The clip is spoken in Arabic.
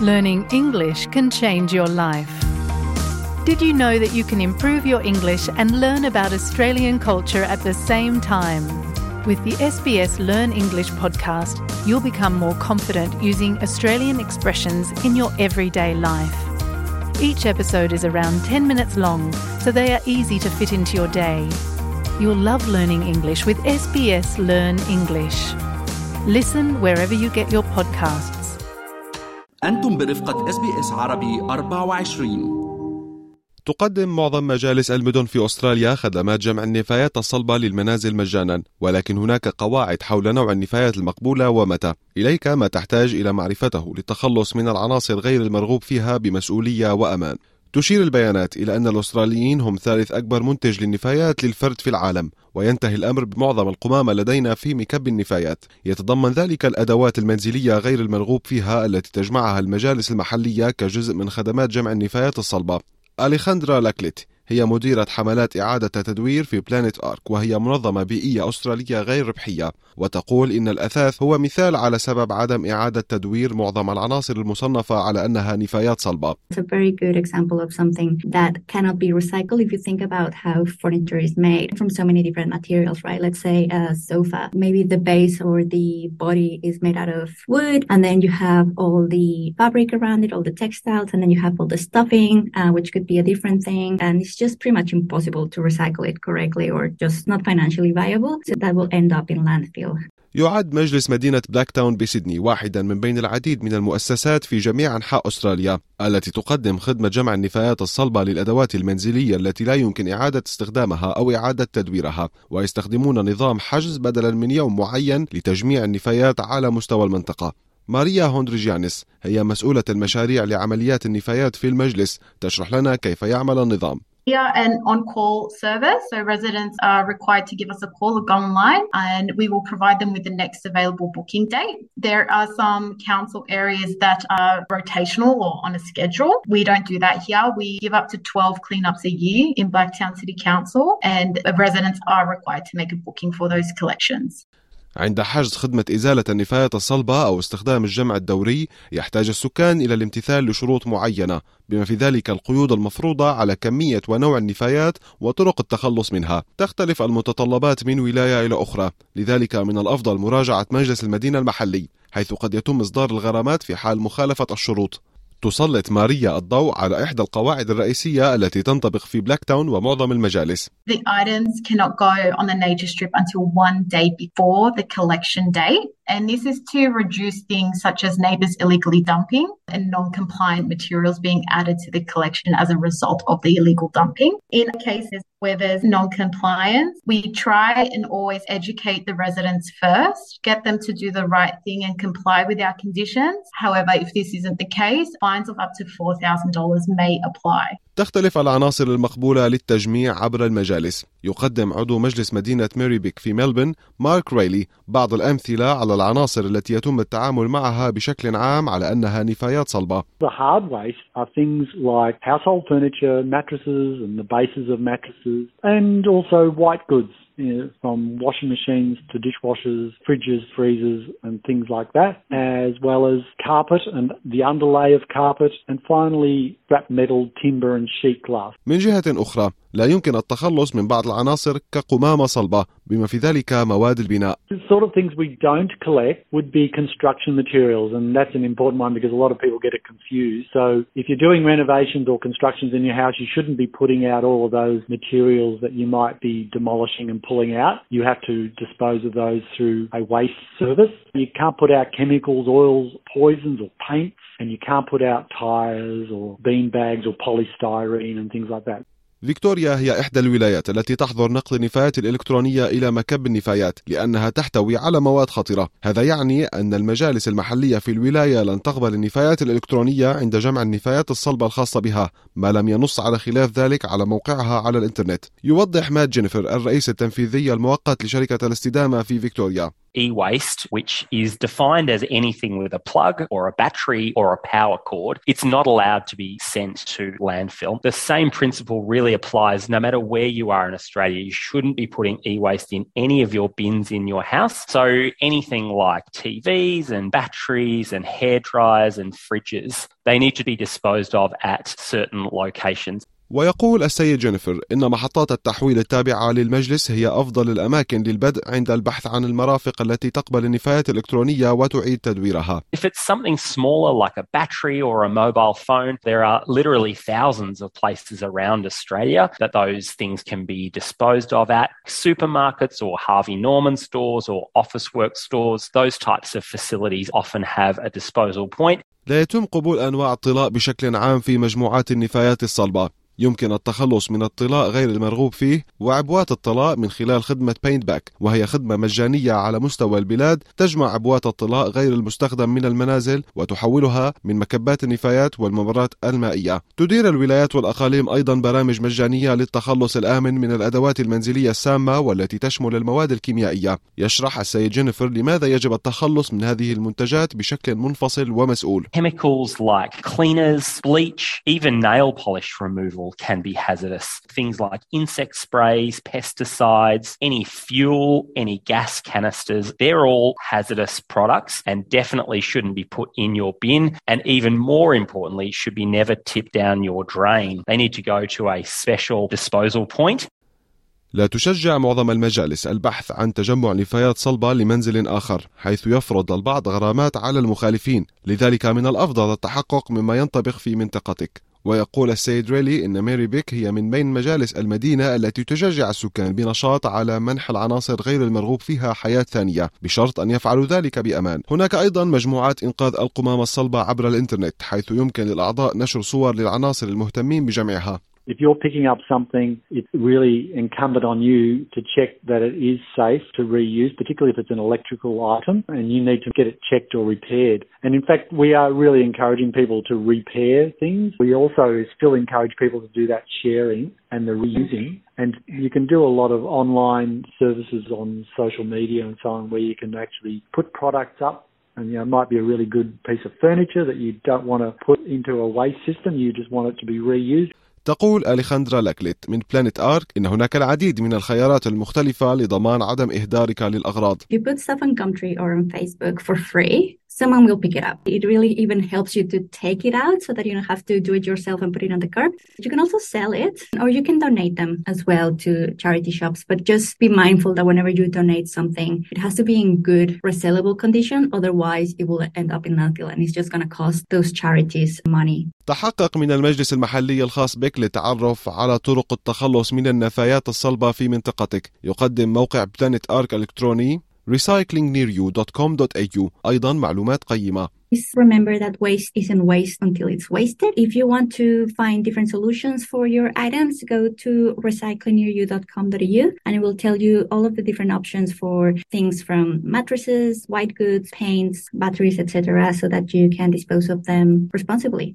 Learning English can change your life. Did you know that you can improve your English and learn about Australian culture at the same time? With the SBS Learn English podcast, you'll become more confident using Australian expressions in your everyday life. Each episode is around 10 minutes long, so they are easy to fit into your day. You'll love learning English with SBS Learn English. Listen wherever you get your podcasts. أنتم برفقة SBS عربي 24 تقدم معظم مجالس المدن في أستراليا خدمات جمع النفايات الصلبة للمنازل مجانا ولكن هناك قواعد حول نوع النفايات المقبولة ومتى؟ إليك ما تحتاج إلى معرفته للتخلص من العناصر غير المرغوب فيها بمسؤولية وأمان. تشير البيانات إلى أن الأستراليين هم ثالث أكبر منتج للنفايات للفرد في العالم وينتهي الأمر بمعظم القمامة لدينا في مكب النفايات. يتضمن ذلك الأدوات المنزلية غير المرغوب فيها التي تجمعها المجالس المحلية كجزء من خدمات جمع النفايات الصلبة. أليخاندرا لاكليت هي مديرة حملات إعادة تدوير في بلانيت آرك وهي منظمة بيئية أسترالية غير ربحية وتقول إن الأثاث هو مثال على سبب عدم إعادة تدوير معظم العناصر المصنفة على أنها نفايات صلبة It's a very good example of something that cannot be recycled if you think about how furniture is made from so many different materials, right? Let's say a sofa, maybe the base or the body is made out of wood, and then you have all the fabric around it, all the textiles, and then you have all the stuffing, uh, which could be a different thing. And it's just pretty much impossible to recycle it correctly or just not financially viable. So that will end up in landfill. يعد مجلس مدينة بلاك تاون بسيدني واحدا من بين العديد من المؤسسات في جميع أنحاء أستراليا التي تقدم خدمة جمع النفايات الصلبة للأدوات المنزلية التي لا يمكن إعادة استخدامها أو إعادة تدويرها ويستخدمون نظام حجز بدلا من يوم معين لتجميع النفايات على مستوى المنطقة ماريا هوندريجيانس هي مسؤولة المشاريع لعمليات النفايات في المجلس تشرح لنا كيف يعمل النظام We are an on-call service, so residents are required to give us a call or go online, and we will provide them with the next available booking date. There are some council areas that are rotational or on a schedule. We don't do that here. We give up to 12 cleanups a year in Blacktown City Council, and residents are required to make a booking for those collections. عند حجز خدمة إزالة النفايات الصلبة أو استخدام الجمع الدوري يحتاج السكان إلى الامتثال لشروط معينة بما في ذلك القيود المفروضة على كمية ونوع النفايات وطرق التخلص منها. تختلف المتطلبات من ولاية إلى أخرى لذلك من الأفضل مراجعة مجلس المدينة المحلي حيث قد يتم إصدار الغرامات في حال مخالفة الشروط. تسلط ماريا الضوء على إحدى القواعد الرئيسية التي تنطبق في بلاك تاون ومعظم المجالس The items cannot go on the nature strip until one day before the collection date. And this is to reduce things such as neighbours illegally dumping and non compliant materials being added to the collection as a result of the illegal dumping. In cases where there's non compliance, we try and always educate the residents first, get them to do the right thing and comply with our conditions. However, if this isn't the case, fines of up to $4,000 may apply. تختلف العناصر المقبولة للتجميع عبر المجالس يقدم عضو مجلس مدينة ميريبيك في ملبن مارك ريلي بعض الأمثلة على العناصر التي يتم التعامل معها بشكل عام على أنها نفايات صلبة The hard waste are things like household furniture, mattresses and the bases of mattresses, and also white goods. You know, from washing machines to dishwashers, fridges, freezers, and things like that, as well as carpet and the underlay of carpet, and finally scrap metal, timber, and sheet glass. من جهة أخرى لا يمكن التخلص من بعض العناصر كقمامة صلبة بما في ذلك مواد البناء The sort of things we don't collect would be construction materials, and that's an important one because a lot of people get it confused. So, if you're doing renovations or constructions in your house, you shouldn't be putting out all of those materials that you might be demolishing and pulling out. You have to dispose of those through a waste service. You can't put out chemicals, oils, poisons, or paints, and you can't put out tires or bean bags or polystyrene and things like that. فيكتوريا هي إحدى الولايات التي تحظر نقل النفايات الإلكترونية إلى مكب النفايات لأنها تحتوي على مواد خطرة هذا يعني أن المجالس المحلية في الولاية لن تقبل النفايات الإلكترونية عند جمع النفايات الصلبة الخاصة بها ما لم ينص على خلاف ذلك على موقعها على الإنترنت. يوضح مات جينيفر الرئيس التنفيذي المؤقت لشركة الاستدامة في فيكتوريا. E-waste, which is defined as anything with a plug or a battery or a power cord, it's not allowed to be sent to landfill. The same principle really really applies no matter where you are in Australia. You shouldn't be putting e waste in any of your bins in your house. So anything like TVs and batteries and hair dryers and fridges, they need to be disposed of at certain locations. ويقول السيد جينيفر إن محطات التحويل التابعة للمجلس هي أفضل الأماكن للبدء عند البحث عن المرافق التي تقبل النفايات الإلكترونية وتعيد تدويرها. If it's something smaller like a battery or a mobile phone, there are literally thousands of places around Australia that those things can be disposed of at. Supermarkets or Harvey Norman stores or Officeworks stores, those types of facilities often have a disposal point. لا يتم قبول أنواع الطلاء بشكل عام في مجموعات النفايات الصلبة يمكن التخلص من الطلاء غير المرغوب فيه وعبوات الطلاء من خلال خدمة بينت باك وهي خدمة مجانية على مستوى البلاد تجمع عبوات الطلاء غير المستخدم من المنازل وتحولها من مكبات النفايات والممرات المائية. تدير الولايات والأقاليم أيضا برامج مجانية للتخلص الآمن من الأدوات المنزلية السامة والتي تشمل المواد الكيميائية. يشرح السيد جينيفر لماذا يجب التخلص من هذه المنتجات بشكل منفصل ومسؤول. Chemicals like cleaners, bleach, even nail polish removal can be hazardous. Things like insect sprays, pesticides, any fuel, any gas canisters, they're all hazardous products and definitely shouldn't be put in your bin. And even more importantly, should be never tipped down your drain. They need to go to a special disposal point. لا تشجع معظم المجالس البحث عن تجمع نفايات صلبة لمنزل آخر حيث يفرض البعض غرامات على المخالفين لذلك من الأفضل التحقق مما ينطبق في منطقتك ويقول السيد ريلي إن ميري بيك هي من بين مجالس المدينة التي تشجع السكان بنشاط على منح العناصر غير المرغوب فيها حياة ثانية بشرط أن يفعلوا ذلك بأمان. هناك أيضا مجموعات إنقاذ القمامة الصلبة عبر الإنترنت حيث يمكن للأعضاء نشر صور للعناصر المهتمين بجمعها If you're picking up something, it's really incumbent on you to check that it is safe to reuse, particularly if it's an electrical item and you need to get it checked or repaired. And in fact, we are really encouraging people to repair things. We also still encourage people to do that sharing and the reusing. And you can do a lot of online services on social media and so on where you can actually put products up and you know, it might be a really good piece of furniture that you don't want to put into a waste system. You just want it to be reused. تقول أليخاندرا لاكليت من بلانيت آرك إن هناك العديد من الخيارات المختلفة لضمان عدم إهدارك للأغراض. You put stuff on Gumtree or on Facebook for free someone will pick it up. It really even helps you to take it out so that you don't have to do it yourself and put it on the curb. You can also sell it or you can donate them as well to charity shops. But just be mindful that whenever you donate something, it has to be in good resellable condition. Otherwise, it will end up in landfill and it's just going to cost those charities money. تحقق من المجلس المحلي الخاص بك للتعرف على طرق التخلص من النفايات الصلبة في منطقتك. يقدم موقع بلانت آرك إلكتروني recyclingnearyou.com.au أيضا معلومات قيمة remember that waste isn't waste until it's wasted. If you want to find different solutions for your items, go to recyclingnearyou.com.au and it will tell you all of the different options for things from mattresses, white goods, paints, batteries, etc. so that you can dispose of them responsibly.